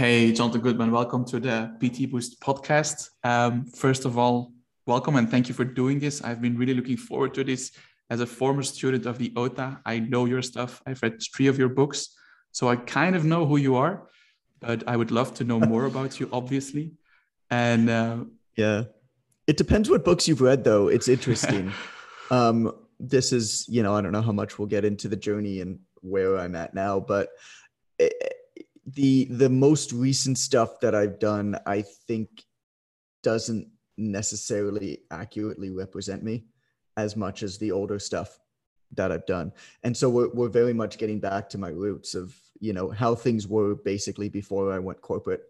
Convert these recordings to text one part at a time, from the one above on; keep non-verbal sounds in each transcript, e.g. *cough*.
Hey, Jonathan Goodman, welcome to the PT Boost podcast. Um, first of all, welcome and thank you for doing this. I've been really looking forward to this. As a former student of the OTA, I know your stuff. I've read three of your books, so I kind of know who you are, but I would love to know *laughs* more about you, obviously. And uh, yeah, it depends what books you've read, though. It's interesting. *laughs* um, this is, you know, I don't know how much we'll get into the journey and where I'm at now, but. The the most recent stuff that I've done, I think, doesn't necessarily accurately represent me as much as the older stuff that I've done. And so we're we're very much getting back to my roots of you know how things were basically before I went corporate.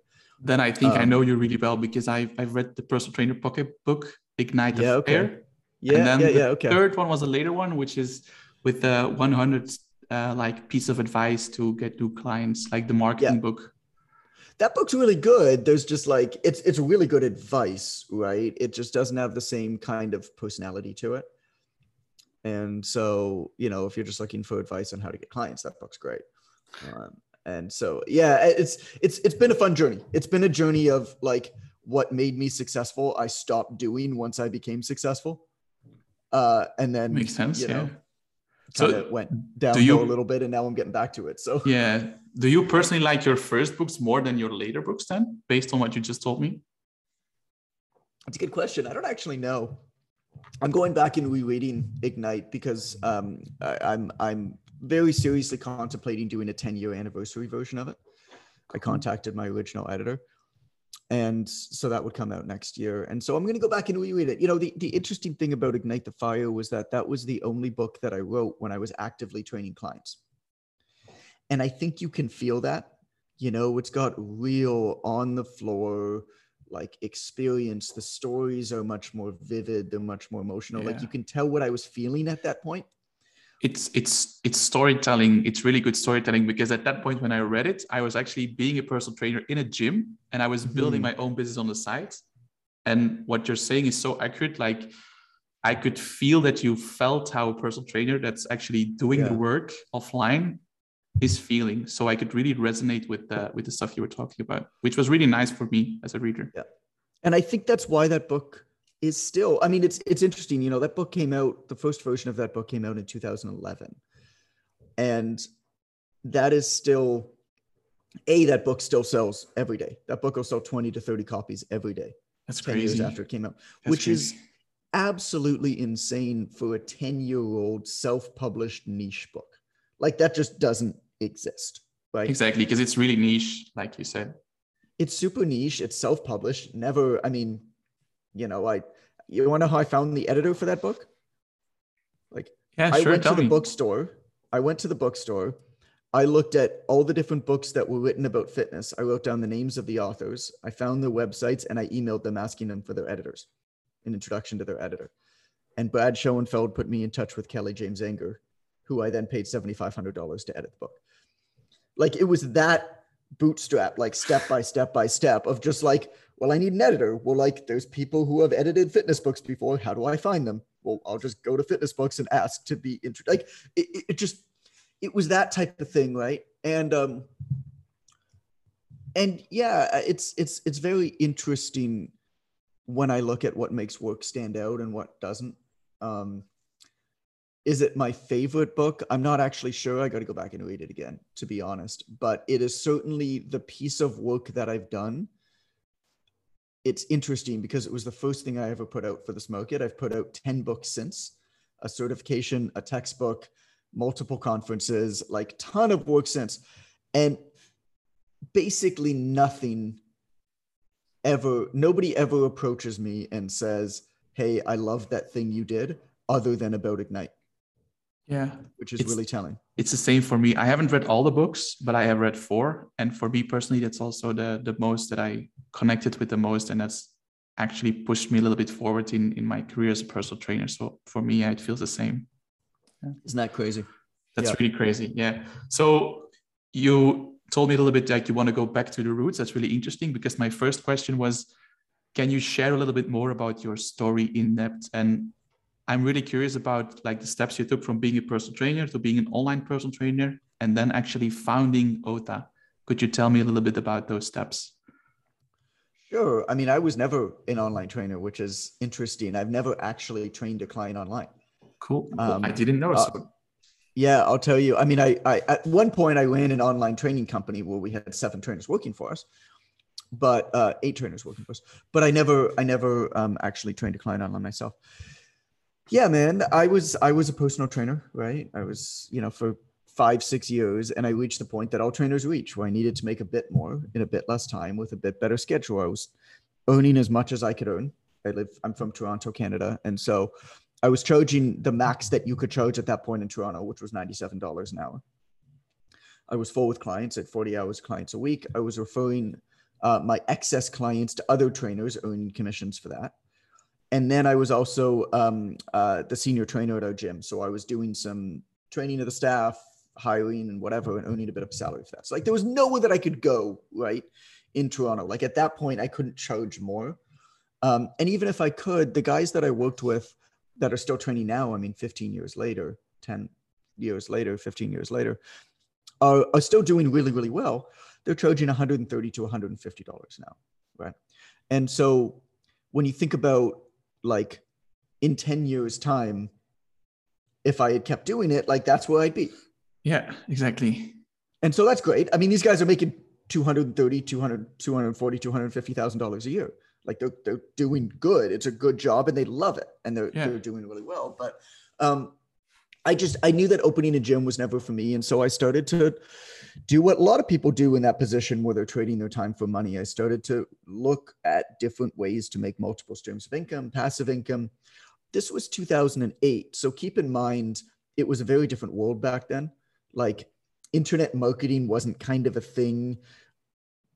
Then I think um, I know you really well because I've I've read the personal trainer pocket book Ignite yeah, okay. Yeah, and then yeah, the yeah. Okay. Third one was a later one, which is with the 100 uh, like piece of advice to get new clients, like the marketing yeah. book? That book's really good. There's just like it's it's really good advice, right? It just doesn't have the same kind of personality to it. And so, you know, if you're just looking for advice on how to get clients, that book's great. Um, and so, yeah, it's it's it's been a fun journey. It's been a journey of like what made me successful. I stopped doing once I became successful, uh, and then makes sense. You yeah. know, kind of so went down you, a little bit and now i'm getting back to it so. Yeah. Do you personally like your first books more than your later books then based on what you just told me? That's a good question. I don't actually know. I'm going back and rereading ignite because um, I, i'm i'm very seriously contemplating doing a 10 year anniversary version of it. I contacted my original editor and so that would come out next year. And so i'm going to go back and reread it. You know the, the interesting thing about ignite the fire was that that was the only book that i wrote when i was actively training clients. And i think you can feel that you know it's got real on the floor like experience. The stories are much more vivid they're much more emotional. Yeah. like you can tell what i was feeling at that point it's it's it's storytelling. It's really good storytelling because at that point when i read it i was actually being a personal trainer in a gym and i was building mm-hmm. my own business on the side. And what you're saying is so accurate. Like i could feel that you felt how a personal trainer that's actually doing yeah. the work offline is feeling. So i could really resonate with the with the stuff you were talking about which was really nice for me as a reader. Yeah. And i think that's why that book is still i mean it's it's interesting you know that book came out the first version of that book came out in 2011 and that is still a that book still sells every day. That book will sell 20 to 30 copies every day. That's 10 crazy. years after it came out that's which crazy. is absolutely insane for a 10 year old self-published niche book. Like that just doesn't exist right? Exactly because it's really niche like you said. It's super niche it's self-published never i mean you know, I you want to know how I found the editor for that book? Like, yeah, I sure, went to the me. bookstore. I went to the bookstore. I looked at all the different books that were written about fitness. I wrote down the names of the authors. I found their websites and I emailed them asking them for their editors, an introduction to their editor. And Brad Schoenfeld put me in touch with Kelly James-Enger, who I then paid $7,500 to edit the book. Like it was that bootstrap, like step by step by step of just like, well, I need an editor. Well, like there's people who have edited fitness books before. How do I find them? Well, I'll just go to fitness books and ask to be introduced. Like it, it just, it was that type of thing, right? And um, and yeah, it's it's it's very interesting when I look at what makes work stand out and what doesn't. Um, is it my favorite book? I'm not actually sure. I got to go back and read it again, to be honest. But it is certainly the piece of work that I've done it's interesting because it was the first thing I ever put out for the Smoke It. I've put out 10 books since a certification, a textbook, multiple conferences, like ton of work since. And basically nothing ever, nobody ever approaches me and says, Hey, I love that thing you did, other than about Ignite. Yeah. Which is really telling. It's the same for me. I haven't read all the books, but I have read four. And for me personally, that's also the the most that I connected with the most. And that's actually pushed me a little bit forward in, in my career as a personal trainer. So for me, yeah, it feels the same. Yeah. Isn't that crazy? That's yeah. really crazy. Yeah. So you told me a little bit like you want to go back to the roots. That's really interesting because my first question was, can you share a little bit more about your story in depth and I'm really curious about like the steps you took from being a personal trainer to being an online personal trainer and then actually founding OTA. Could you tell me a little bit about those steps? Sure. I mean, I was never an online trainer, which is interesting. I've never actually trained a client online. Cool. Um, I didn't know. Uh, so. Yeah, I'll tell you. I mean, I, I at one point I ran an online training company where we had seven trainers working for us, but uh, eight trainers working for us. But I never, I never um, actually trained a client online myself. Yeah, man, I was, I was a personal trainer, right? I was, you know, for five, six years, and I reached the point that all trainers reach, where I needed to make a bit more in a bit less time with a bit better schedule. I was earning as much as I could earn. I live, I'm from Toronto, Canada, and so I was charging the max that you could charge at that point in Toronto, which was $97 an hour. I was full with clients at 40 hours clients a week. I was referring uh, my excess clients to other trainers, earning commissions for that. And then I was also um, uh, the senior trainer at our gym. So I was doing some training of the staff, hiring and whatever and earning a bit of salary for that. So like there was nowhere that I could go right in Toronto. Like at that point, I couldn't charge more. Um, and even if I could, the guys that I worked with that are still training now, I mean, 15 years later, 10 years later, 15 years later, are, are still doing really, really well. They're charging 130 to 150 dollars now, right? And so when you think about like in 10 years time, if I had kept doing it, like that's where I'd be. Yeah, exactly. And so that's great. I mean, these guys are making 230, 200, 240, 250,000 dollars a year. Like they're, they're doing good. It's a good job and they love it and they're, yeah. they're doing really well. But um, I just, I knew that opening a gym was never for me. And so I started to do what a lot of people do in that position where they're trading their time for money. I started to look at different ways to make multiple streams of income, passive income. This was 2008. So keep in mind, it was a very different world back then like internet marketing wasn't kind of a thing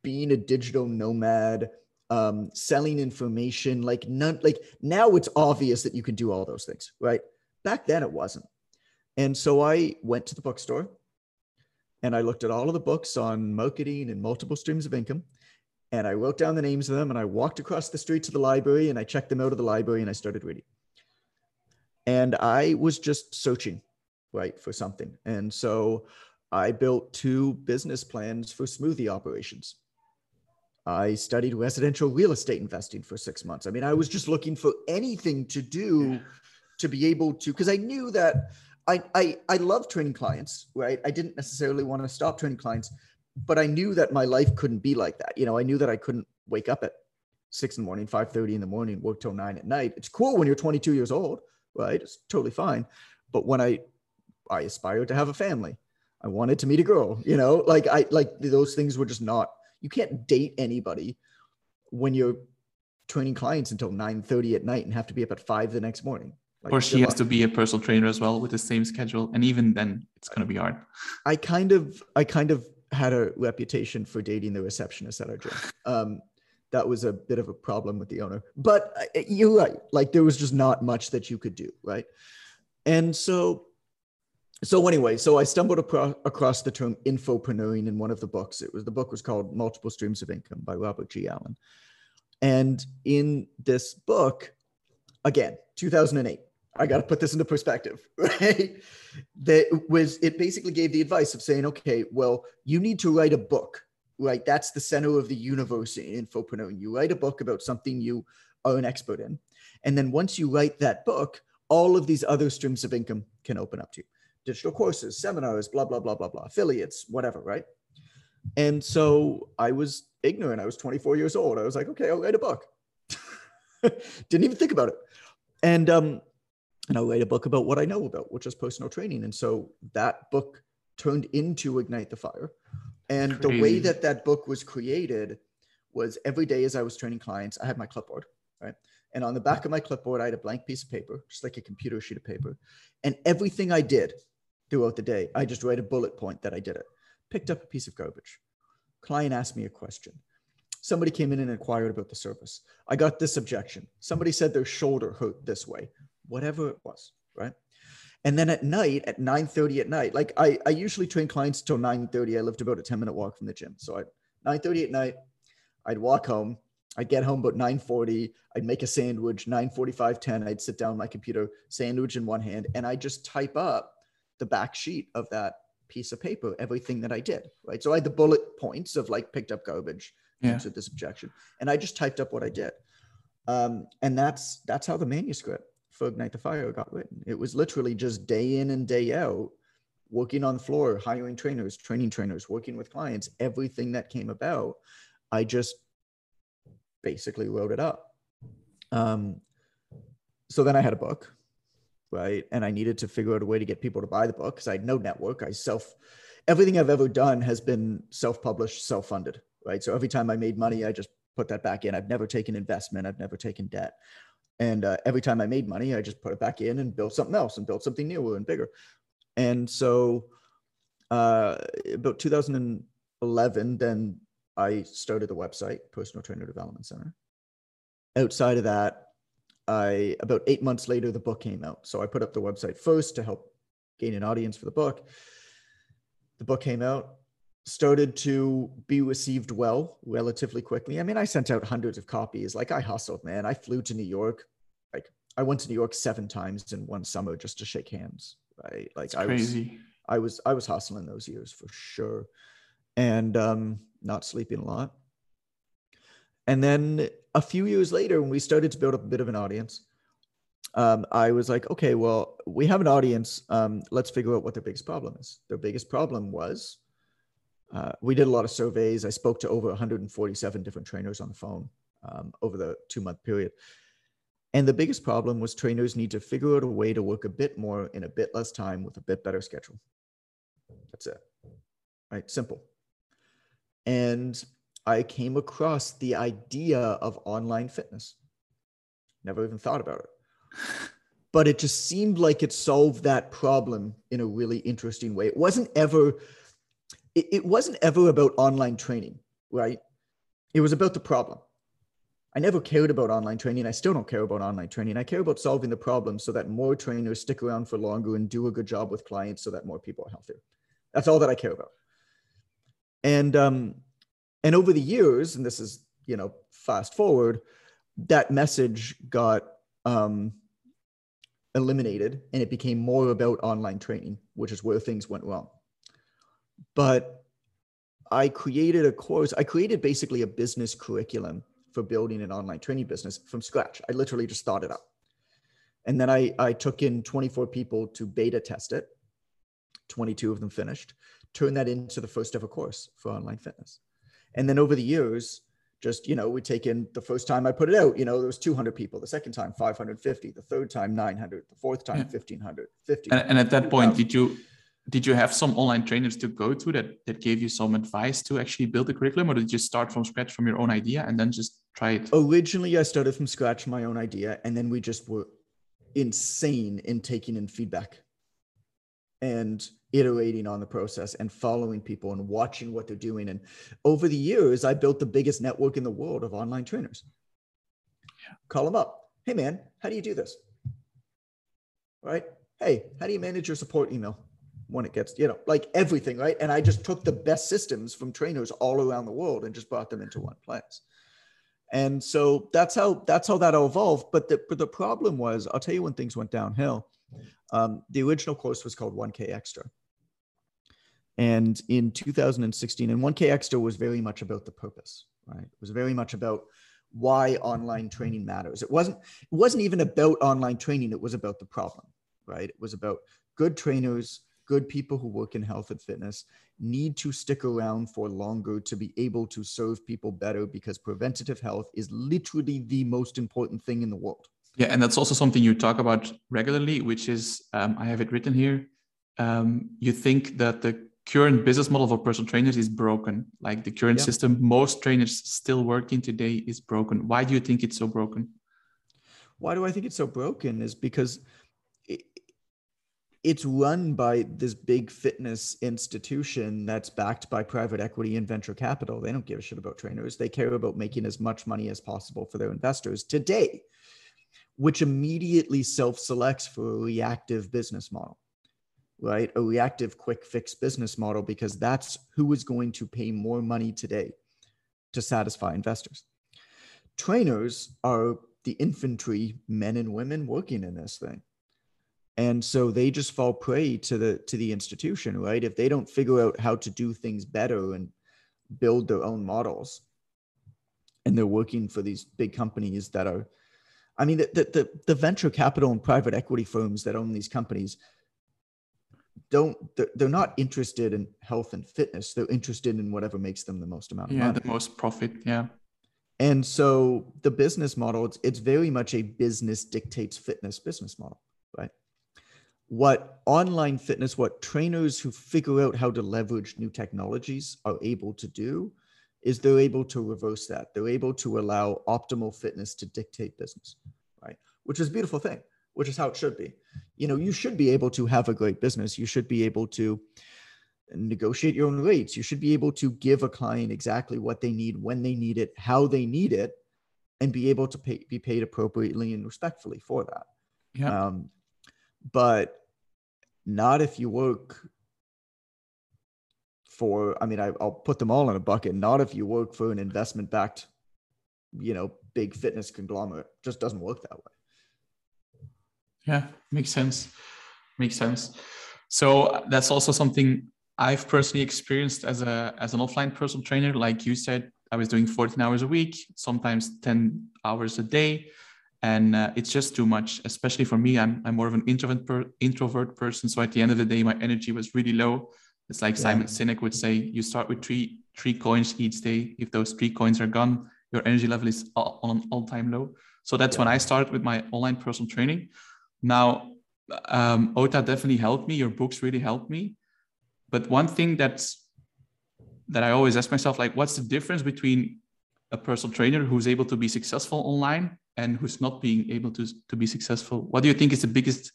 being a digital nomad um, selling information like none like now it's obvious that you can do all those things right back then it wasn't and so i went to the bookstore and i looked at all of the books on marketing and multiple streams of income and i wrote down the names of them and i walked across the street to the library and i checked them out of the library and i started reading and i was just searching right, for something. And so I built two business plans for smoothie operations. I studied residential real estate investing for six months. I mean, I was just looking for anything to do to be able to, because I knew that I, I I love training clients, right? I didn't necessarily want to stop training clients, but I knew that my life couldn't be like that. You know, I knew that I couldn't wake up at six in the morning, five thirty in the morning, work till nine at night. It's cool when you're 22 years old, right? It's totally fine. But when I I aspired to have a family. I wanted to meet a girl, you know, like I like those things were just not you can't date anybody when you're training clients until 9.30 at night and have to be up at five the next morning. Like, or she has to be a personal trainer as well with the same schedule. And even then it's gonna be hard. I kind of I kind of had a reputation for dating the receptionist at our gym. Um, that was a bit of a problem with the owner. But uh, you're right. Like there was just not much that you could do, right? And so so anyway, so I stumbled across the term infopreneuring in one of the books. It was the book was called Multiple Streams of Income by Robert G. Allen. And in this book, again, 2008, I got to put this into perspective, *laughs* right? That was it basically gave the advice of saying, okay, well, you need to write a book, right? That's the center of the universe in infopreneuring. You write a book about something you are an expert in. And then once you write that book, all of these other streams of income can open up to you digital courses, seminars, blah, blah, blah, blah, blah, affiliates, whatever, right? And so I was ignorant. I was 24 years old. I was like, okay, I'll write a book. *laughs* Didn't even think about it. And um, and I'll write a book about what I know about, which is personal training. And so that book turned into Ignite the Fire. And the way that that book was created was every day as I was training clients, I had my clipboard, right? And on the back of my clipboard, I had a blank piece of paper, just like a computer sheet of paper. And everything I did throughout the day. I just write a bullet point that I did it. Picked up a piece of garbage. Client asked me a question. Somebody came in and inquired about the service. I got this objection. Somebody said their shoulder hurt this way, whatever it was, right? And then at night, at 9:30 at night, like I, I usually train clients till 9:30. I lived about a 10 minute walk from the gym. So at 9:30 at night, I'd walk home. I'd get home about 9:40. I'd make a sandwich. 9:45, 10. I'd sit down my computer, sandwich in one hand, and I just type up the back sheet of that piece of paper everything that I did, right? So I had the bullet points of like picked up garbage, Yeah. answered this objection, and I just typed up what I did. Um, and that's that's how the manuscript for Ignite the Fire got written. It was literally just day in and day out, working on the floor, hiring trainers, training trainers, working with clients, everything that came about, I just basically wrote it up. Um, so then I had a book, right? And I needed to figure out a way to get people to buy the book because I had no network. I self, everything I've ever done has been self published, self funded, right? So every time I made money, I just put that back in. I've never taken investment, I've never taken debt. And uh, every time I made money, I just put it back in and built something else and built something new and bigger. And so uh, about 2011, then I started the website, Personal Trainer Development Center. Outside of that, I about eight months later, the book came out. So I put up the website first to help gain an audience for the book. The book came out, started to be received well relatively quickly. I mean, I sent out hundreds of copies. Like I hustled, man. I flew to New York. Like I went to New York seven times in one summer just to shake hands. Right. Like It's I was. I was I was hustling those years for sure, and um, not sleeping a lot. And then a few years later, when we started to build up a bit of an audience, um, I was like, okay, well, we have an audience. Um, let's figure out what their biggest problem is. Their biggest problem was uh, we did a lot of surveys. I spoke to over 147 different trainers on the phone um, over the two month period. And the biggest problem was trainers need to figure out a way to work a bit more in a bit less time with a bit better schedule. That's it. Right? Simple. And I came across the idea of online fitness. Never even thought about it. *laughs* But it just seemed like it solved that problem in a really interesting way. It wasn't ever it, it wasn't ever about online training, right? It was about the problem. I never cared about online training. I still don't care about online training. I care about solving the problem so that more trainers stick around for longer and do a good job with clients so that more people are healthier. That's all that I care about. And um, and over the years, and this is you know fast forward, that message got um, eliminated, and it became more about online training, which is where things went wrong. But I created a course. I created basically a business curriculum for building an online training business from scratch. I literally just thought it up. And then I, I took in 24 people to beta test it. 22 of them finished, turned that into the first ever course for online fitness. And then over the years, just, you know, we take in the first time I put it out, you know, there was 200 people, the second time 550, the third time 900, the fourth time Yeah. 1500, 50. And, and at that point, point, did you did you have some online trainers to go to that that gave you some advice to actually build the curriculum, or did you start from scratch from your own idea and then just try it? Originally, I started from scratch, my own idea, and then we just were insane in taking in feedback and iterating on the process and following people and watching what they're doing. And over the years, I built the biggest network in the world of online trainers. Call them up. Hey, man, how do you do this? Right? Hey, how do you manage your support email when it gets, you know, like everything, right? And I just took the best systems from trainers all around the world and just brought them into one place. And so that's how that's how that evolved. But the, but the problem was i'll tell you when things went downhill. Um, the original course was called 1k extra. And in 2016 and 1k extra was very much about the purpose right? It was very much about why online training matters. It wasn't it wasn't even about online training. It was about the problem right? It was about good trainers good people who work in health and fitness need to stick around for longer to be able to serve people better because preventative health is literally the most important thing in the world. Yeah, and that's also something you talk about regularly, which is um, I have it written here. Um, you think that the current business model for personal trainers is broken, like the current Yeah. system most trainers still working today is broken. Why do you think it's so broken? Why do I think it's so broken? Is because it's run by this big fitness institution that's backed by private equity and venture capital. They don't give a shit about trainers. They care about making as much money as possible for their investors today, which immediately self selects for a reactive business model, right? A reactive quick fix business model, because that's who is going to pay more money today to satisfy investors. Trainers are the infantry men and women working in this thing and so they just fall prey to the to the institution right? If they don't figure out how to do things better and build their own models and they're working for these big companies that are i mean the, the, the venture capital and private equity firms that own these companies don't they're not interested in health and fitness. They're interested in whatever makes them the most amount of yeah money. the most profit yeah. And so the business model it's, it's very much a business dictates fitness business model what online fitness, what trainers who figure out how to leverage new technologies are able to do is they're able to reverse that. They're able to allow optimal fitness to dictate business, right? Which is a beautiful thing, which is how it should be. You know, you should be able to have a great business. You should be able to negotiate your own rates. You should be able to give a client exactly what they need, when they need it, how they need it, and be able to pay, be paid appropriately and respectfully for that. Yeah. Um, but not if you work for i mean I, will put them all in a bucket. Not if you work for an investment backed you know big fitness conglomerate. It just doesn't work that way. Yeah makes sense. Makes sense. So that's also something i've personally experienced as a as an offline personal trainer. Like you said i was doing 14 hours a week sometimes 10 hours a day and uh, it's just too much especially for me. I'm, I'm more of an introvert per, introvert person. So at the end of the day my energy was really low. It's like yeah. simon sinek would say you start with three three coins each day. If those three coins are gone your energy level is on an all-time low. So that's yeah. when i started with my online personal training. Now um, ota definitely helped me. Your books really helped me. But one thing that's that i always ask myself like what's the difference between a personal trainer who's able to be successful online and who's not being able to, to be successful what do you think is the biggest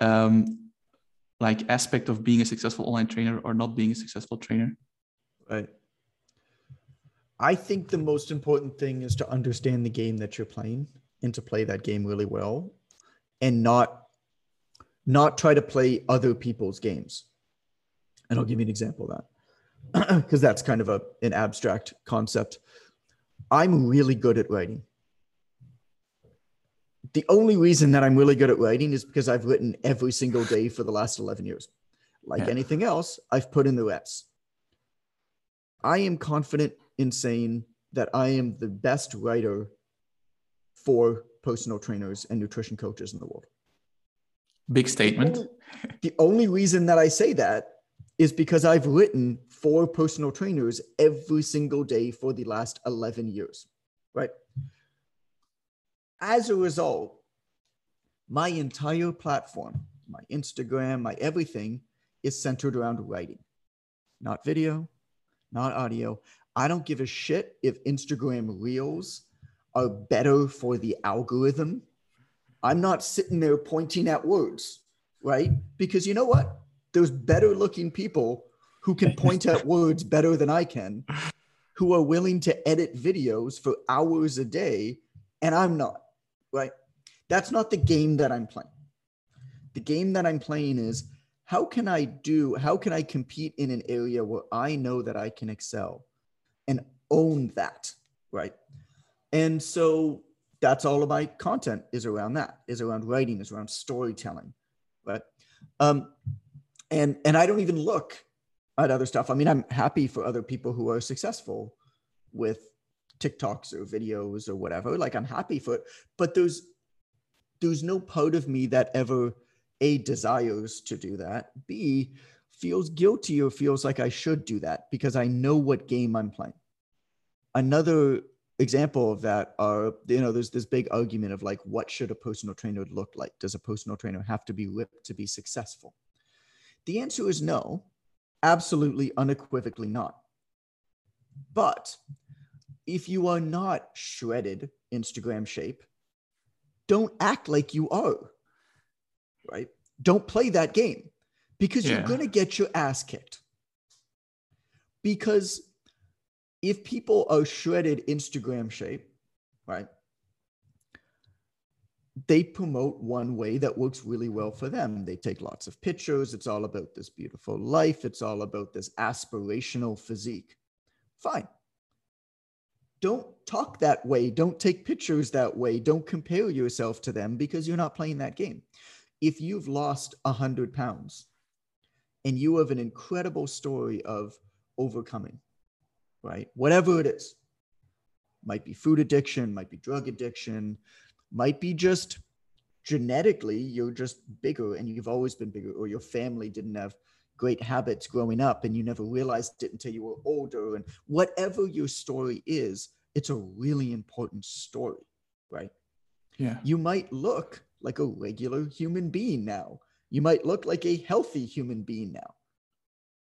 um, like aspect of being a successful online trainer or not being a successful trainer? Right. I think the most important thing is to understand the game that you're playing and to play that game really well and not not try to play other people's games. And i'll give you an example of that *clears throat* because that's kind of a an abstract concept. I'm really good at writing the only reason that I'm really good at writing is because I've written every single day for the last 11 years. Like yeah. anything else, I've put in the reps. I am confident in saying that I am the best writer for personal trainers and nutrition coaches in the world. Big statement. The only, the only reason that I say that is because I've written for personal trainers every single day for the last 11 years, right? As a result, my entire platform, my Instagram, my everything is centered around writing, not video, not audio. I don't give a shit if Instagram reels are better for the algorithm. I'm not sitting there pointing at words, right? Because you know what? There's better looking people who can point at *laughs* words better than I can, who are willing to edit videos for hours a day, and I'm not right? That's not the game that I'm playing. The game that I'm playing is how can I do, how can I compete in an area where I know that I can excel and own that, right? And so that's all of my content is around that, is around writing, is around storytelling, right? Um, and and I don't even look at other stuff. I mean, I'm happy for other people who are successful with TikToks or videos or whatever. Like I'm happy for it, but there's there's no part of me that ever a desires to do that. B feels guilty or feels like I should do that because I know what game I'm playing. Another example of that are you know there's this big argument of like what should a personal trainer look like does a personal trainer have to be ripped to be successful the answer is no absolutely unequivocally not but if you are not shredded Instagram shape, don't act like you are. Right? Don't play that game because yeah. you're going to get your ass kicked. Because if people are shredded Instagram shape, right? They promote one way that works really well for them. They take lots of pictures. It's all about this beautiful life. It's all about this aspirational physique. Fine don't talk that way. Don't take pictures that way. Don't compare yourself to them because you're not playing that game. if you've lost 100 pounds and you have an incredible story of overcoming, right? Whatever it is, might be food addiction, might be drug addiction, might be just genetically you're just bigger and you've always been bigger, or your family didn't have great habits growing up and you never realized it until you were older. And whatever your story is, it's a really important story, right? Yeah. You might look like a regular human being now. You might look like a healthy human being now,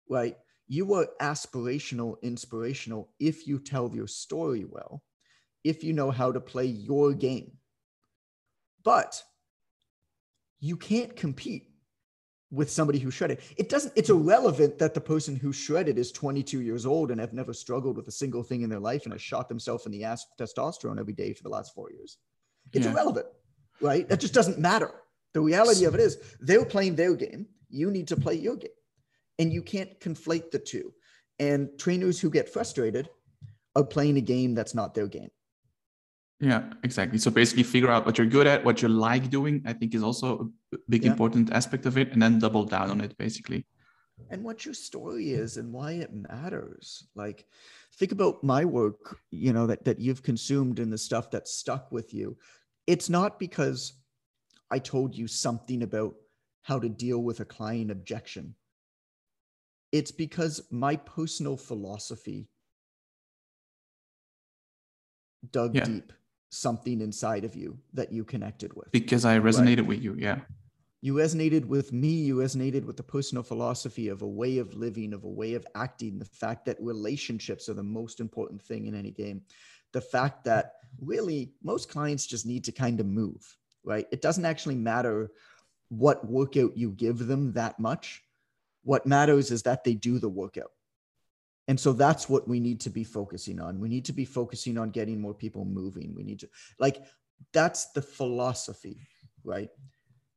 right? You are aspirational, inspirational if you tell your story well, if you know how to play your game. But you can't compete with somebody who shredded. It doesn't, it's irrelevant that the person who shredded is 22 years old and have never struggled with a single thing in their life and has shot themselves in the ass with testosterone every day for the last four years. It's yeah. irrelevant, right? That just doesn't matter. The reality of it is they're playing their game. You need to play your game. And you can't conflate the two. And trainers who get frustrated are playing a game that's not their game. Yeah, exactly. So basically, figure out what you're good at, what you like doing. I think is also a big yeah. important aspect of it, and then double down on it, basically. And what your story is and why it matters. Like, think about my work. You know that that you've consumed and the stuff that stuck with you. It's not because I told you something about how to deal with a client objection. It's because my personal philosophy dug yeah. deep something inside of you that you connected with. Because I resonated right? with you. Yeah. You resonated with me. You resonated with the personal philosophy of a way of living, of a way of acting, the fact that relationships are the most important thing in any game. The fact that really most clients just need to kind of move, right? It doesn't actually matter what workout you give them that much. What matters is that they do the workout and so that's what we need to be focusing on. We need to be focusing on getting more people moving. We need to like that's the philosophy, right?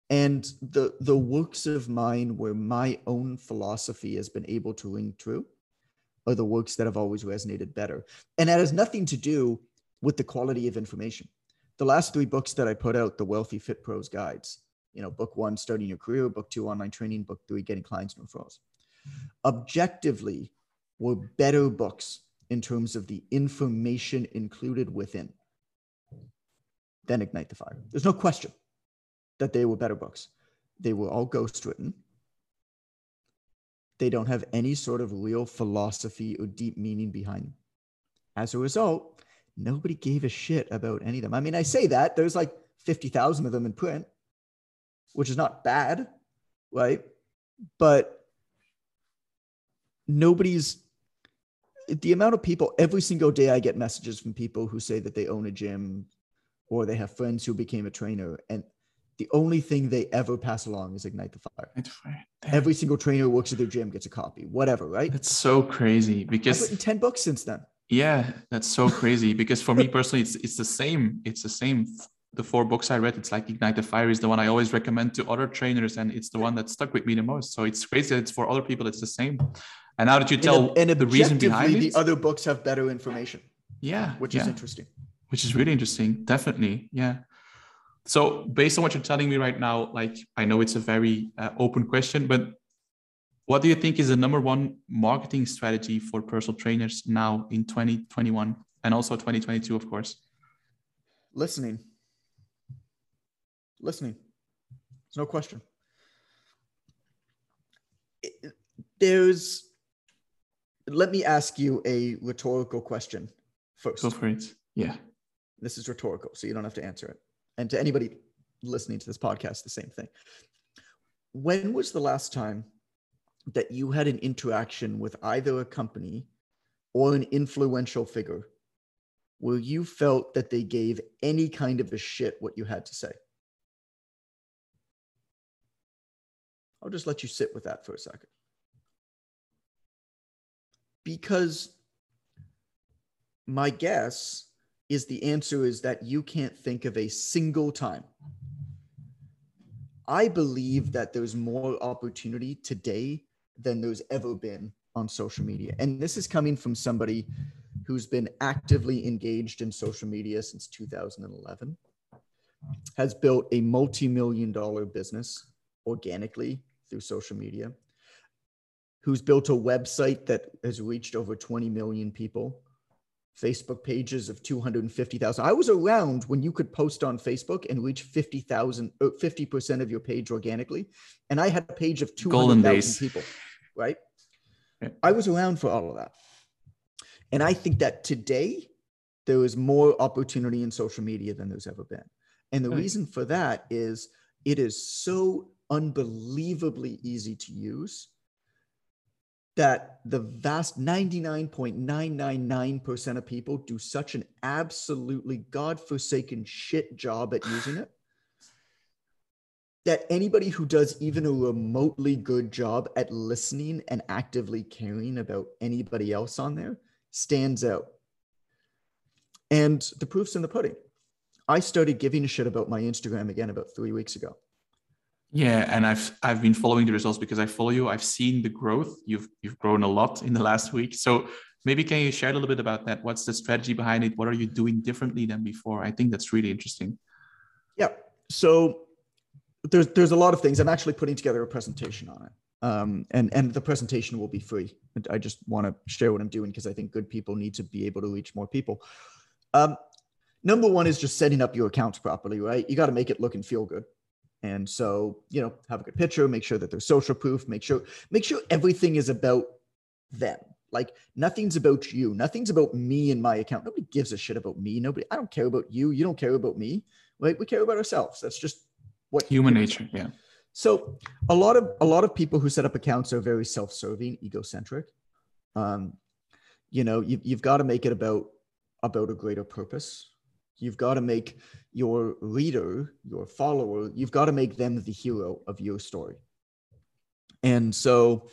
And the the works of mine where my own philosophy has been able to ring true are the works that have always resonated better. And that has nothing to do with the quality of information. The last three books that I put out, the Wealthy Fit Pros Guides, you know, book one, starting your career, book two, online training, book three, getting clients and referrals. Objectively, were better books in terms of the information included within than Ignite the Fire. There's no question that they were better books. They were all ghostwritten. They don't have any sort of real philosophy or deep meaning behind them. As a result, nobody gave a shit about any of them. I mean, I say that there's like 50,000 of them in print, which is not bad, right? But nobody's the amount of people every single day I get messages from people who say that they own a gym or they have friends who became a trainer and the only thing they ever pass along is ignite the fire. Every single trainer who works at their gym gets a copy, whatever, right? That's so crazy because I've written 10 books since then. Yeah, that's so crazy because for me *laughs* personally, it's it's the same. It's the same. The four books I read, it's like Ignite the Fire is the one I always recommend to other trainers, and it's the one that stuck with me the most. So it's crazy that it's for other people, it's the same. And how did you tell and, and the reason behind it? The other books have better information. Yeah, which yeah. is interesting. Which is really interesting. Definitely, yeah. So based on what you're telling me right now, like I know it's a very uh, open question, but what do you think is the number one marketing strategy for personal trainers now in 2021 and also 2022, of course? Listening. Listening. There's no question. there's let me ask you a rhetorical question first. Go for it. Yeah. This is rhetorical, so you don't have to answer it. And to anybody listening to this podcast, the same thing. When was the last time that you had an interaction with either a company or an influential figure where you felt that they gave any kind of a shit what you had to say? I'll just let you sit with that for a second because my guess is the answer is that you can't think of a single time. I believe that there's more opportunity today than there's ever been on social media. And this is coming from somebody who's been actively engaged in social media since 2011. has built a multi-million dollar business organically through social media, who's built a website that has reached over 20 million people, Facebook pages of 250,000. I was around when you could post on Facebook and reach 50,000, 50% uh, of your page organically. And I had a page of 200,000 people, right? Yeah. I was around for all of that. And I think that today there is more opportunity in social media than there's ever been. And the right. reason for that is it is so unbelievably easy to use that the vast 99.999% of people do such an absolutely godforsaken shit job at using it that anybody who does even a remotely good job at listening and actively caring about anybody else on there stands out. And the proof's in the pudding. I started giving a shit about my Instagram again about three weeks ago. Yeah, and I've I've been following the results because I follow you. I've seen the growth. You've you've grown a lot in the last week. So maybe can you share a little bit about that? What's the strategy behind it? What are you doing differently than before? I think that's really interesting. Yeah. So there's there's a lot of things. I'm actually putting together a presentation on it. Um, and and the presentation will be free. I just want to share what I'm doing because I think good people need to be able to reach more people. Um, number one is just setting up your accounts properly, right? You got to make it look and feel good. And so, you know, have a good picture, make sure that they're social proof, make sure, make sure everything is about them. Like nothing's about you. Nothing's about me and my account. Nobody gives a shit about me. Nobody, I don't care about you. You don't care about me. Like We care about ourselves. That's just what human nature. Yeah. So a lot of a lot of people who set up accounts are very self-serving, egocentric. Um, you know, you, you've got to make it about about a greater purpose, You've got to make your reader, your follower, you've got to make them the hero of your story. And so,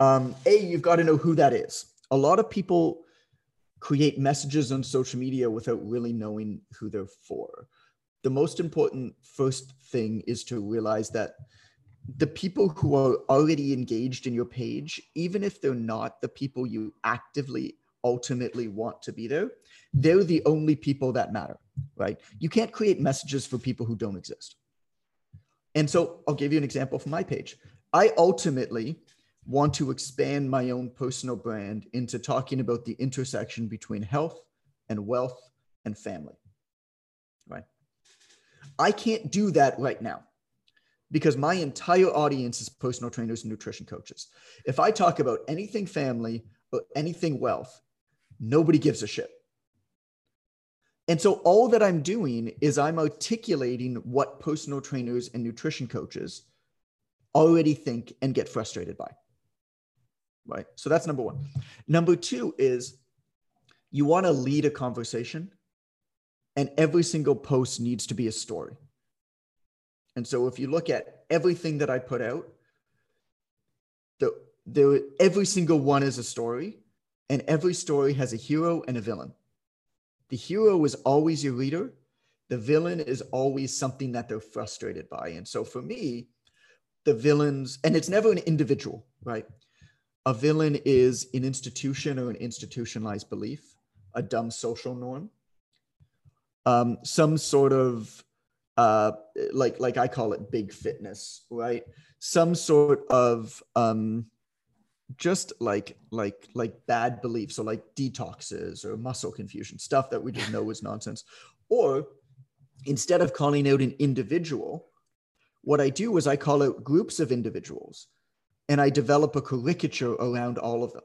um, A, you've got to know who that is. A lot of people create messages on social media without really knowing who they're for. The most important first thing is to realize that the people who are already engaged in your page, even if they're not the people you actively ultimately want to be there, they're the only people that matter, right? You can't create messages for people who don't exist. And so I'll give you an example from my page. I ultimately want to expand my own personal brand into talking about the intersection between health and wealth and family, right? I can't do that right now because my entire audience is personal trainers and nutrition coaches. If I talk about anything family or anything wealth, nobody gives a shit. And so all that I'm doing is I'm articulating what personal trainers and nutrition coaches already think and get frustrated by. Right. So that's number one. Number two is you want to lead a conversation, and every single post needs to be a story. And so if you look at everything that I put out, the, the every single one is a story, and every story has a hero and a villain. The hero is always your leader. The villain is always something that they're frustrated by. And so for me, the villains, and it's never an individual, right? A villain is an institution or an institutionalized belief, a dumb social norm, um, some sort of uh, like like I call it big fitness, right? Some sort of um, just like like like bad beliefs or like detoxes or muscle confusion stuff that we just know is nonsense. Or instead of calling out an individual what i do is i call out groups of individuals and i develop a caricature around all of them.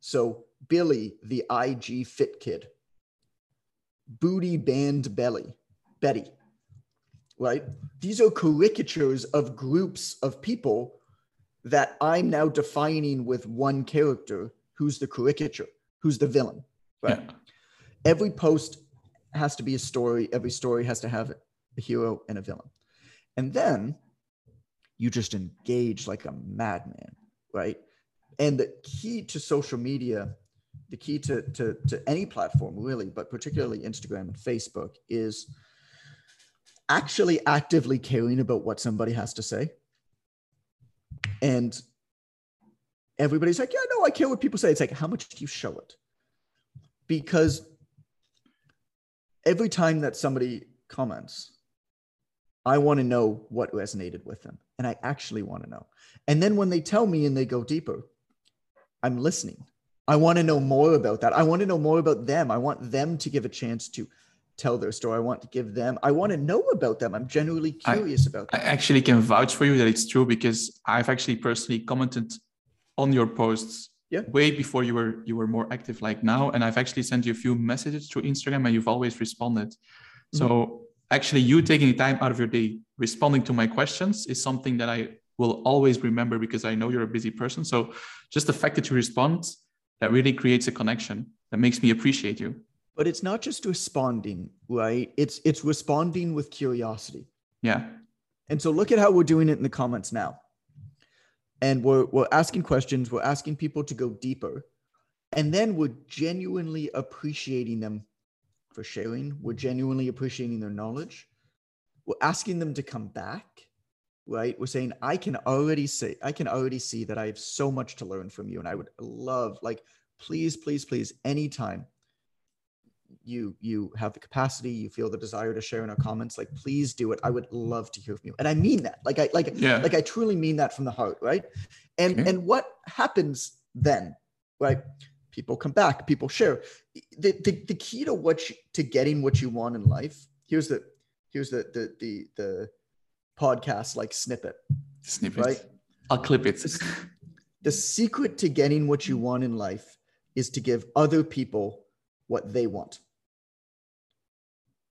So billy the ig fit kid booty band belly betty right? These are caricatures of groups of people that I'm now defining with one character who's the caricature, who's the villain, right? Yeah. Every post has to be a story. Every story has to have a hero and a villain. And then you just engage like a madman, right? And the key to social media, the key to, to, to any platform really, but particularly Instagram and Facebook is actually actively caring about what somebody has to say and everybody's like, yeah, no, I care what people say. It's like, how much do you show it? Because every time that somebody comments, I want to know what resonated with them. And I actually want to know. And then when they tell me and they go deeper, I'm listening. I want to know more about that. I want to know more about them. I want them to give a chance to tell their story. I want to give them, I want to know about them. I'm genuinely curious I, about them. I actually can vouch for you that it's true because I've actually personally commented on your posts yeah. way before you were you were more active like now. And I've actually sent you a few messages through Instagram and you've always responded. Mm-hmm. So actually you taking time out of your day responding to my questions is something that I will always remember because I know you're a busy person. So just the fact that you respond, that really creates a connection that makes me appreciate you. But it's not just responding, right? It's it's responding with curiosity. Yeah. And so look at how we're doing it in the comments now. And we're we're asking questions, we're asking people to go deeper. And then we're genuinely appreciating them for sharing. We're genuinely appreciating their knowledge. We're asking them to come back right we're saying i can already say i can already see that i have so much to learn from you and i would love like please please please anytime you you have the capacity you feel the desire to share in our comments like please do it i would love to hear from you and i mean that like i like yeah. like i truly mean that from the heart right and okay. and what happens then right people come back people share the, the the key to what you, to getting what you want in life here's the here's the the the the podcast like snippet. Snippet. Right? I'll clip it. the secret to getting what you want in life is to give other people what they want.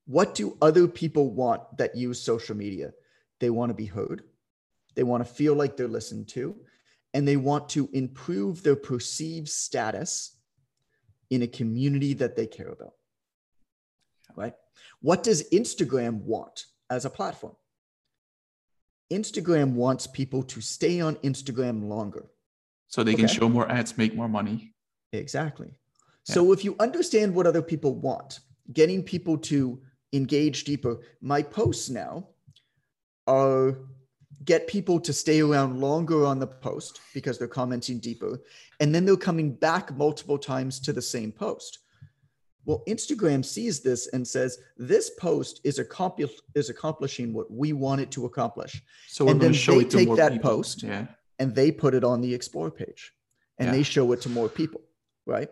What do other people want that use social media? They want to be heard. They want to feel like they're listened to, and they want to improve their perceived status in a community that they care about. Right? What does Instagram want as a platform? Instagram wants people to stay on Instagram longer. So they can show more ads, make more money. Exactly. Yeah. So if you understand what other people want, getting people to engage deeper, my posts now are get people to stay around longer on the post because they're commenting deeper. And then they're coming back multiple times to the same post. Well, Instagram sees this and says this post is, accompli- is accomplishing what we want it to accomplish. So and then they take that people. post yeah. and they put it on the explore page and yeah. they show it to more people, right?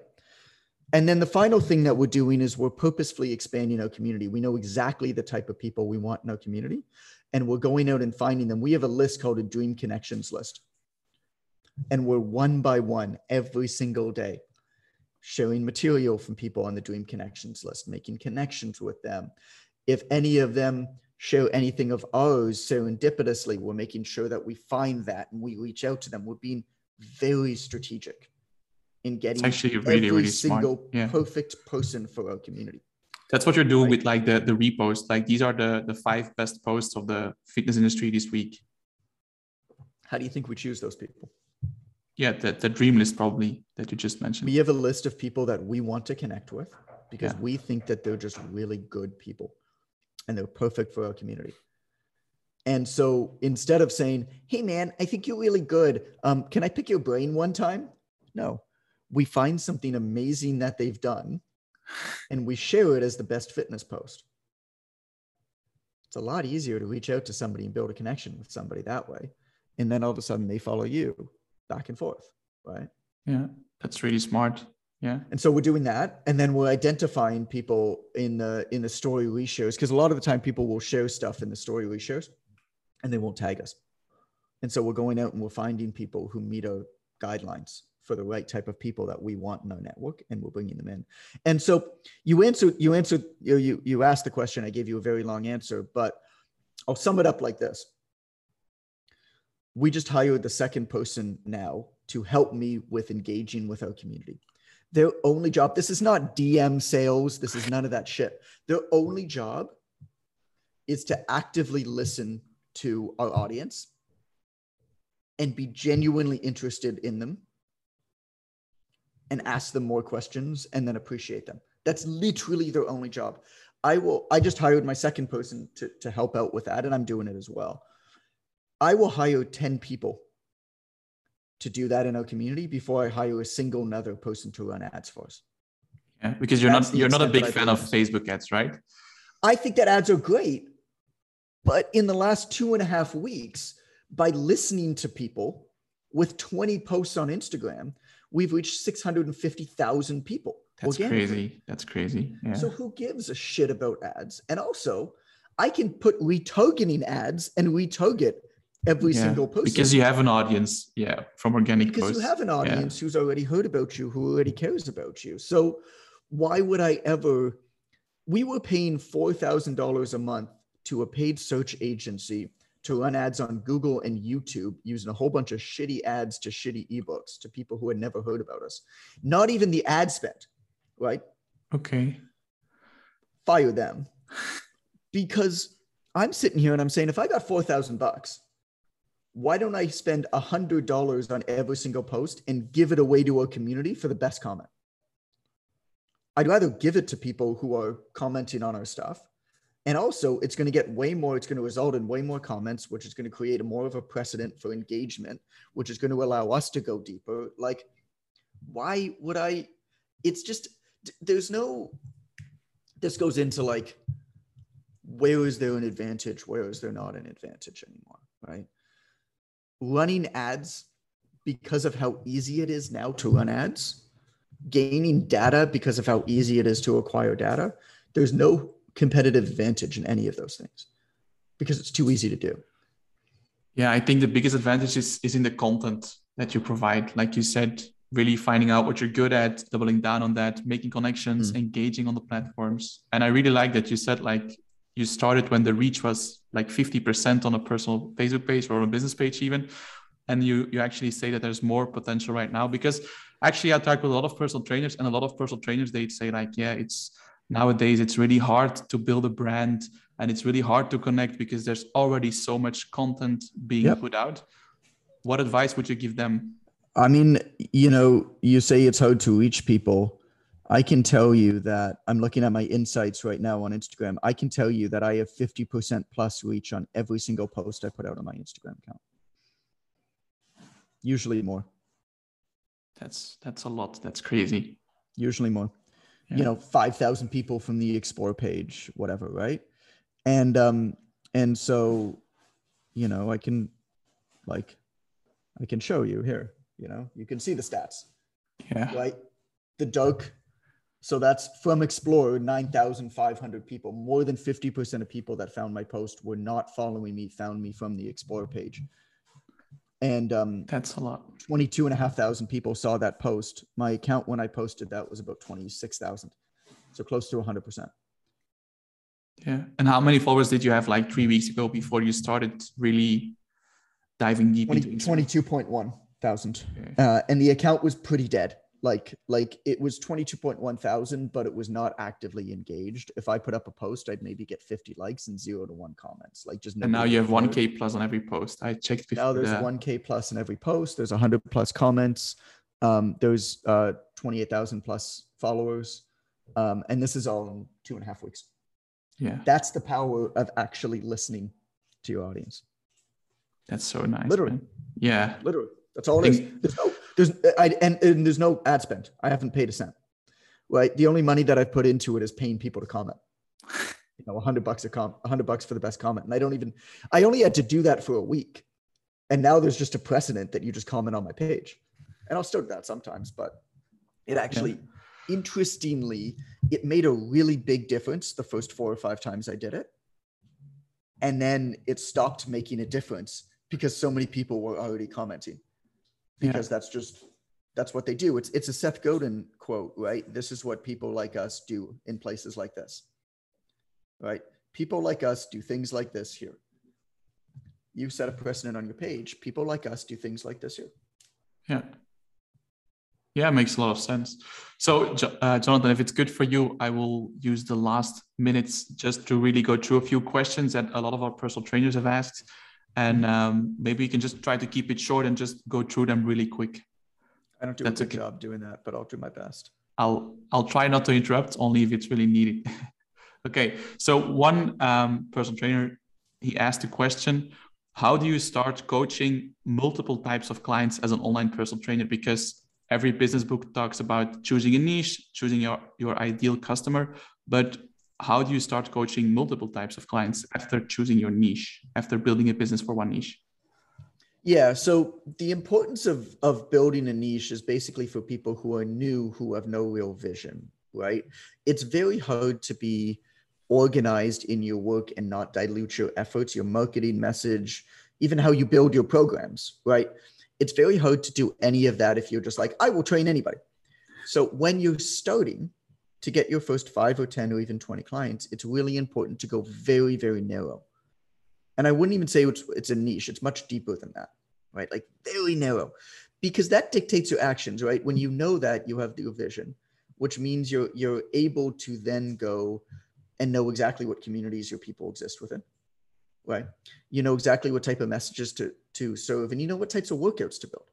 And then the final thing that we're doing is we're purposefully expanding our community. We know exactly the type of people we want in our community, and we're going out and finding them. We have a list called a Dream Connections list. And we're one by one every single day sharing material from people on the Dream Connections list, making connections with them. If any of them show anything of ours so serendipitously, we're making sure that we find that and we reach out to them. We're being very strategic in getting it's actually really, every really single yeah. perfect person for our community. That's what you're doing right? with like the, the repost. Like these are the, the five best posts of the fitness industry this week. How do you think we choose those people? yeah the, the dream list probably that you just mentioned we have a list of people that we want to connect with because yeah. we think that they're just really good people and they're perfect for our community and so instead of saying hey man i think you're really good um, can i pick your brain one time no we find something amazing that they've done and we share it as the best fitness post it's a lot easier to reach out to somebody and build a connection with somebody that way and then all of a sudden they follow you back and forth, right? Yeah, that's really smart. Yeah. And so we're doing that, and then we're identifying people in the in the story reshares because a lot of the time people will share stuff in the story reshares, and they won't tag us. And so we're going out and we're finding people who meet our guidelines for the right type of people that we want in our network, and we're bringing them in. And so you answered you answered you you you asked the question. I gave you a very long answer, but I'll sum it up like this we just hired the second person now to help me with engaging with our community. Their only job, this is not DM sales, this is none of that shit. Their only job is to actively listen to our audience and be genuinely interested in them and ask them more questions and then appreciate them. That's literally their only job. I will I just hired my second person to, to help out with that and I'm doing it as well. I will hire 10 people to do that in our community before I hire a single another person to run ads for us. Yeah, because you're That's not you're not a big fan of Facebook ads, right? I think that ads are great. But in the last two and a half weeks, by listening to people with 20 posts on Instagram, we've reached 650,000 people. That's crazy. That's crazy. Yeah. So who gives a shit about ads? And also, I can put retargeting ads and retarget every yeah, single post because you have an audience. Yeah, from organic because posts. you have an audience yeah. who's already heard about you, who already cares about you. So why would I ever? We were paying four thousand dollars a month to a paid search agency to run ads on Google and YouTube using a whole bunch of shitty ads to shitty ebooks to people who had never heard about us. Not even the ad spend, right? Okay. Fire them. because I'm sitting here and I'm saying if I got 4,000 bucks, why don't I spend $100 on every single post and give it away to our community for the best comment? I'd rather give it to people who are commenting on our stuff and also, it's going to get way more, it's going to result in way more comments, which is going to create a more of a precedent for engagement, which is going to allow us to go deeper. Like, why would I? It's just, there's no, this goes into like, where is there an advantage? Where is there not an advantage anymore? Right. Running ads because of how easy it is now to run ads, gaining data because of how easy it is to acquire data. There's no competitive advantage in any of those things because it's too easy to do. Yeah, I think the biggest advantage is, is in the content that you provide. Like you said, really finding out what you're good at, doubling down on that, making connections, mm. engaging on the platforms. And I really like that you said like you started when the reach was like 50% on a personal Facebook page or a business page even. And you you actually say that there's more potential right now because actually I talk with a lot of personal trainers and a lot of personal trainers they'd say like, yeah, it's nowadays it's really hard to build a brand and it's really hard to connect because there's already so much content being yep. put out. What advice would you give them? I mean you know you say it's hard to reach people. I can tell you that i'm looking at my insights right now on instagram. I can tell you that i have 50% plus reach on every single post i put out on my instagram account. Usually more. That's that's a lot. That's crazy. Usually more yeah. you know 5000 people from the explore page whatever right? And um and so you know i can like i can show you here you know you can see the stats. Yeah. Right? The dark so that's from explore 9500 people. More than 50% of people that found my post were not following me found me from the explore page and um, that's a lot. 22 and a half thousand people saw that post. My account when i posted that was about 26000 so close to 100% yeah. And how many followers did you have like three weeks ago before you started really diving deep 20, into 22.1 thousand. Okay. uh, and the account was pretty dead like like it was 22.1 thousand but it was not actively engaged. If i put up a post i'd maybe get 50 likes and zero to one comments like just and now you have 1k plus on every post. I checked before now there's that. 1k plus in every post. There's 100 plus comments. Um, there's uh 28,000 plus followers. Um, and this is all in two and a half weeks. Yeah. That's the power of actually listening to your audience. That's so nice literally. man. yeah. Literally. That's all it is. There's no, there's, I, and, and there's no ad spend. I haven't paid a cent. Right. The only money that I've put into it is paying people to comment. *laughs* You know, a hundred bucks a comment, a hundred bucks for the best comment, and I don't even. I only had to do that for a week, and now there's just a precedent that you just comment on my page, and I'll still do that sometimes. But it actually, yeah. interestingly, it made a really big difference the first four or five times I did it, and then it stopped making a difference because so many people were already commenting because yeah. that's just that's what they do. It's it's a Seth Godin quote, right? This is what people like us do in places like this. Right? People like us do things like this here. You set a precedent on your page. People like us do things like this here. Yeah. Yeah, makes a lot of sense. So, uh, Jonathan, if it's good for you, I will use the last minutes just to really go through a few questions that a lot of our personal trainers have asked and um, maybe you can just try to keep it short and just go through them really quick. I don't do That's a good okay. job doing that, but I'll do my best. I'll I'll try not to interrupt, only if it's really needed. *laughs* okay, so one um, personal trainer he asked a question: How do you start coaching multiple types of clients as an online personal trainer? Because every business book talks about choosing a niche, choosing your your ideal customer, but how do you start coaching multiple types of clients after choosing your niche, after building a business for one niche? Yeah, so the importance of of building a niche is basically for people who are new who have no real vision, right? It's very hard to be organized in your work and not dilute your efforts, your marketing message, even how you build your programs, right? It's very hard to do any of that if you're just like, I will train anybody. So when you're starting to get your first five or 10 or even 20 clients, it's really important to go very, very narrow. And I wouldn't even say it's, it's a niche, it's much deeper than that, right? Like very narrow, because that dictates your actions, right? When you know that, you have the vision, which means you're you're able to then go and know exactly what communities your people exist within, right? You know exactly what type of messages to to serve, and you know what types of workouts to build.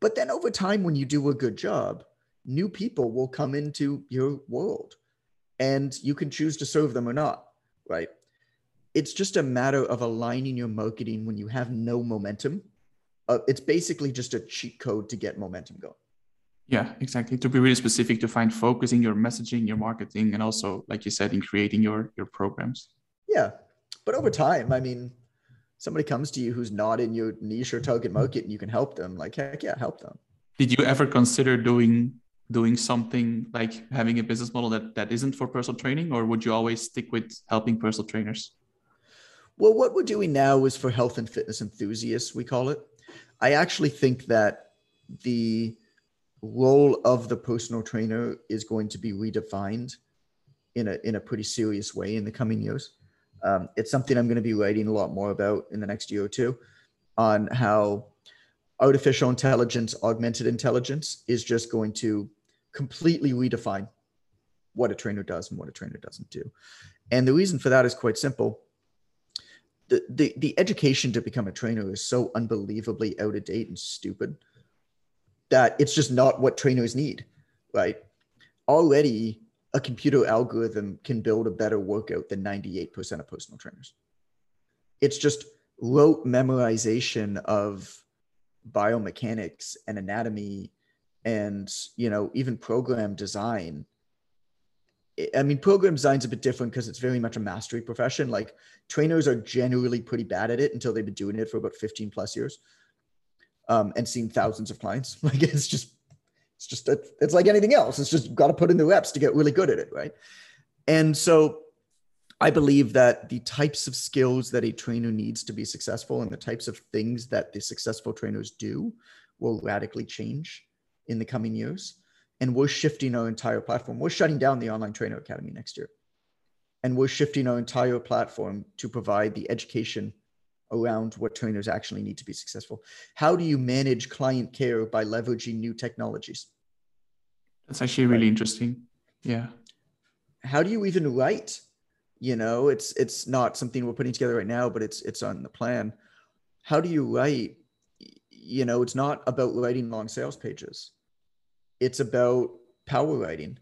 But then over time, when you do a good job, new people will come into your world and you can choose to serve them or not, right? It's just a matter of aligning your marketing when you have no momentum. Uh, it's basically just a cheat code to get momentum going. Yeah, exactly. To be really specific, to find focus in your messaging, your marketing, and also, like you said, in creating your your programs. Yeah, but over time, I mean, somebody comes to you who's not in your niche or target market, and you can help them. Like, heck yeah, help them. Did you ever consider doing doing something like having a business model that that isn't for personal training or would you always stick with helping personal trainers? Well what we're doing now is for health and fitness enthusiasts we call it. I actually think that the role of the personal trainer is going to be redefined in a in a pretty serious way in the coming years. Um, it's something i'm going to be writing a lot more about in the next year or two on how artificial intelligence augmented intelligence is just going to completely redefine what a trainer does and what a trainer doesn't do. And the reason for that is quite simple. The, the, the education to become a trainer is so unbelievably out of date and stupid that it's just not what trainers need, right? Already, a computer algorithm can build a better workout than 98% of personal trainers. It's just rote memorization of biomechanics and anatomy and you know even program design i mean program design's a bit different because it's very much a mastery profession. Like trainers are generally pretty bad at it until they've been doing it for about 15 plus years um, and seen thousands of clients. *laughs* Like it's just it's just it's like anything else. It's just got to put in the reps to get really good at it right? And so i believe that the types of skills that a trainer needs to be successful and the types of things that the successful trainers do will radically change in the coming years. And we're shifting our entire platform. We're shutting down the Online Trainer Academy next year. And we're shifting our entire platform to provide the education around what trainers actually need to be successful. How do you manage client care by leveraging new technologies? That's actually really right. interesting. Yeah. How do you even write? You know, it's it's not something we're putting together right now, but it's it's on the plan. How do you write? You know, it's not about writing long sales pages it's about power writing.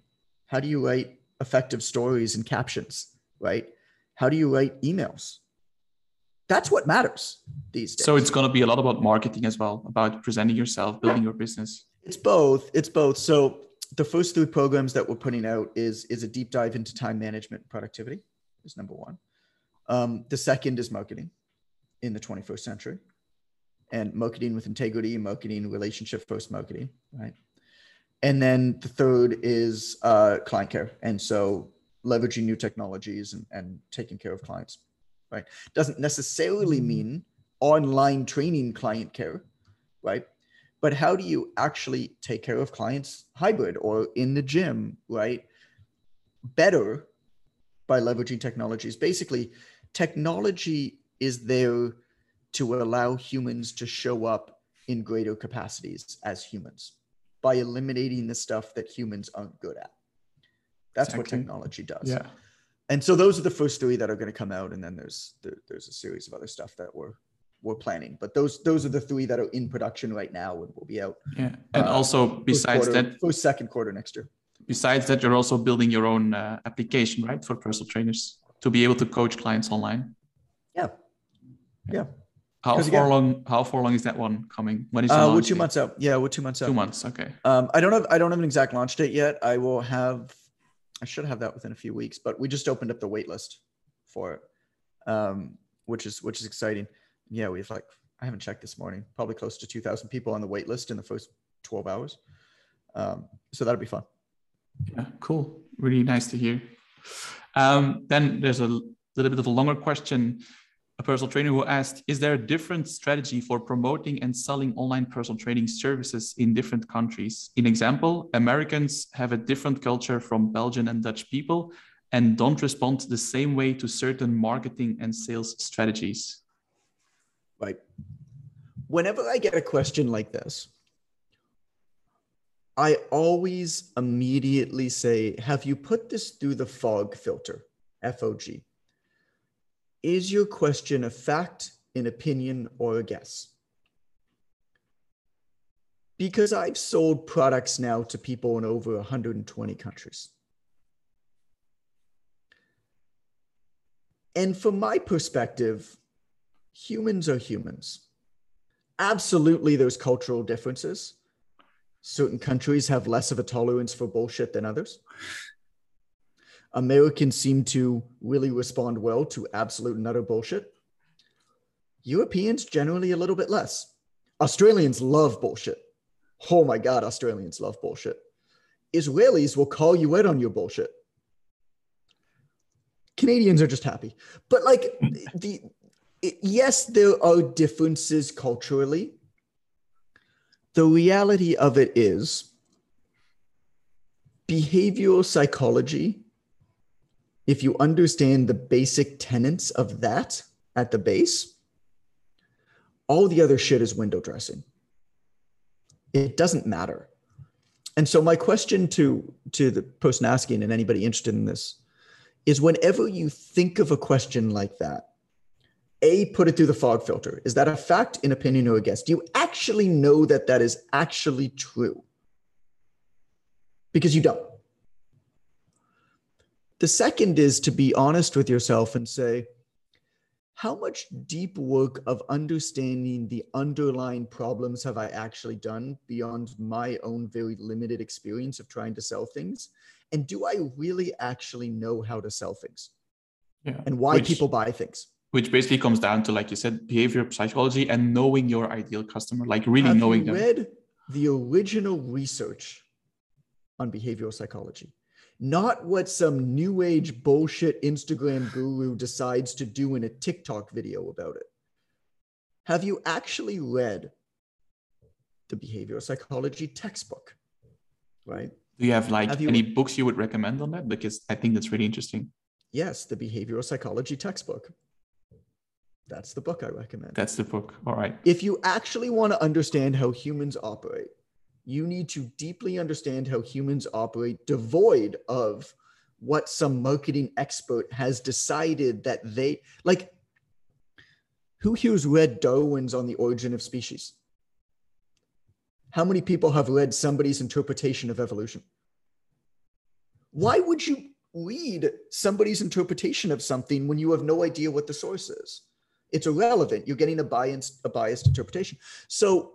How do you write effective stories and captions, right? How do you write emails? That's what matters these days. So it's going to be a lot about marketing as well, about presenting yourself, building your business. It's both. It's both. So the first three programs that we're putting out is is a deep dive into time management and productivity is number one. Um, the second is marketing in the 21st century and marketing with integrity, marketing relationship first marketing, right? And then the third is uh, client care. And so leveraging new technologies and, and taking care of clients right? Doesn't necessarily mm-hmm. mean online training client care right? But how do you actually take care of clients hybrid or in the gym right? Better by leveraging technologies. Basically technology is there to allow humans to show up in greater capacities as humans by eliminating the stuff that humans aren't good at. That's exactly. what technology does. Yeah. And so those are the first three that are going to come out, and then there's there, there's a series of other stuff that we're we're planning. But those those are the three that are in production right now and will be out. Yeah, and uh, also besides quarter, that, first second quarter next year. Besides that, you're also building your own uh, application, right, for personal trainers to be able to coach clients online. Yeah. Yeah. How far again, long? How far long is that one coming? When is uh, we're two months out. Yeah, we're two months out. Two months. Okay. Um, I don't have I don't have an exact launch date yet. I will have I should have that within a few weeks, but we just opened up the wait list for it, um, which is which is exciting. Yeah, we have like I haven't checked this morning, probably close to 2,000 people on the wait list in the first 12 hours. Um, so that'll be fun. Yeah, cool. Really nice to hear. Um, then there's a little bit of a longer question. A personal trainer who asked, is there a different strategy for promoting and selling online personal training services in different countries? In example, Americans have a different culture from Belgian and Dutch people and don't respond the same way to certain marketing and sales strategies. Right. Whenever I get a question like this, I always immediately say, Have you put this through the FOG filter? FOG. Is your question a fact, an opinion, or a guess? Because I've sold products now to people in over 120 countries. And from my perspective, humans are humans. Absolutely, there's cultural differences certain countries have less of a tolerance for bullshit than others. Americans seem to really respond well to absolute and utter bullshit. Europeans generally a little bit less. Australians love bullshit. Oh my God, Australians love bullshit. Israelis will call you out on your bullshit. Canadians are just happy. But like *laughs* the yes, there are differences culturally the reality of it is behavioral psychology, if you understand the basic tenets of that at the base, all the other shit is window dressing. It doesn't matter. And so my question to to the person asking and anybody interested in this is whenever you think of a question like that, a, put it through the fog filter. Is that a fact, an opinion, or a guess? Do you actually know that that is actually true? Because you don't. The second is to be honest with yourself and say, how much deep work of understanding the underlying problems have I actually done beyond my own very limited experience of trying to sell things? And do I really actually know how to sell things? Yeah. And why Which, people buy things? which basically comes down to like you said behavior psychology and knowing your ideal customer like really Have knowing you them read the original research on behavioral psychology not what some new age bullshit instagram guru decides to do in a tiktok video about it have you actually read the behavioral psychology textbook right do you have like have you, any books you would recommend on that because i think that's really interesting yes the behavioral psychology textbook that's the book I recommend. That's the book. All right. If you actually want to understand how humans operate, you need to deeply understand how humans operate, devoid of what some marketing expert has decided that they like. Who here's read Darwin's On the Origin of Species? How many people have read somebody's interpretation of evolution? Why would you read somebody's interpretation of something when you have no idea what the source is? it's irrelevant. You're getting a biased, a biased interpretation. So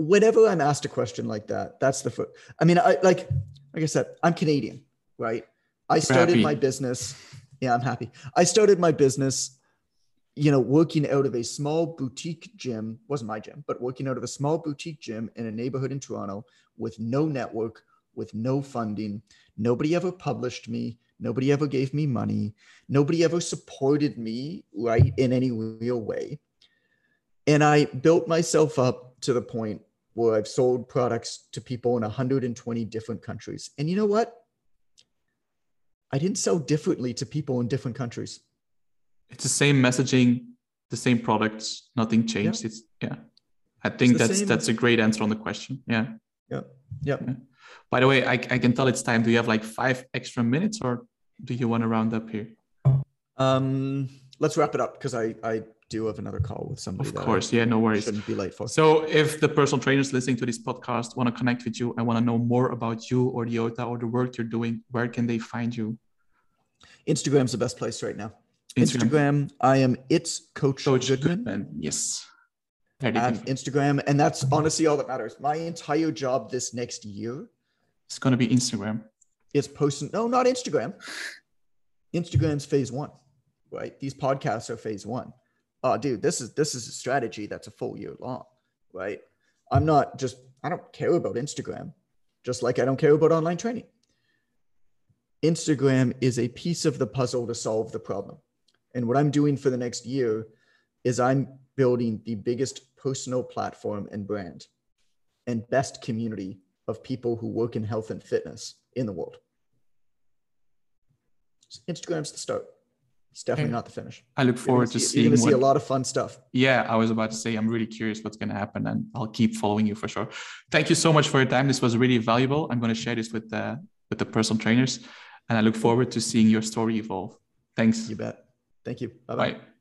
whenever I'm asked a question like that, that's the first. I mean, I like, like I said, I'm Canadian, right? I started happy. my business. Yeah, I'm happy. I started my business, you know, working out of a small boutique gym, wasn't my gym, but working out of a small boutique gym in a neighborhood in Toronto with no network, with no funding. Nobody ever published me. Nobody ever gave me money. Nobody ever supported me, right, in any real way. And I built myself up to the point where I've sold products to people in 120 different countries. And you know what? I didn't sell differently to people in different countries. It's the same messaging, the same products, nothing changed. Yeah. It's yeah. I think that's same. that's a great answer on the question. Yeah. Yeah. Yeah. yeah. By the way, I, I can tell it's time. Do you have like five extra minutes or do you want to round up here? Um, let's wrap it up because I, I do have another call with somebody. Of course, yeah, no worries. Shouldn't be late for. So, if the personal trainers listening to this podcast want to connect with you, I want to know more about you or the OTA or the work you're doing. Where can they find you? Instagram's the best place right now. Instagram, Instagram I am it's Coach, Coach Goodman. Goodman. Yes. At Instagram, and that's honestly all that matters. My entire job this next year it's going to be Instagram. It's posting. No, not Instagram. Instagram's phase one, right? These podcasts are phase one. Oh, dude, this is this is a strategy that's a full year long, right? I'm not just. I don't care about Instagram, just like I don't care about online training. Instagram is a piece of the puzzle to solve the problem. And what I'm doing for the next year is I'm building the biggest personal platform and brand and best community of people who work in health and fitness in the world. Instagram's the start. It's definitely not the finish. I look forward to see, seeing. You're going to see a lot of fun stuff. Yeah, I was about to say I'm really curious what's going to happen, and I'll keep following you for sure. Thank you so much for your time. This was really valuable. I'm going to share this with the with the personal trainers, and I look forward to seeing your story evolve. Thanks. You bet. Thank you. Bye-bye. bye bye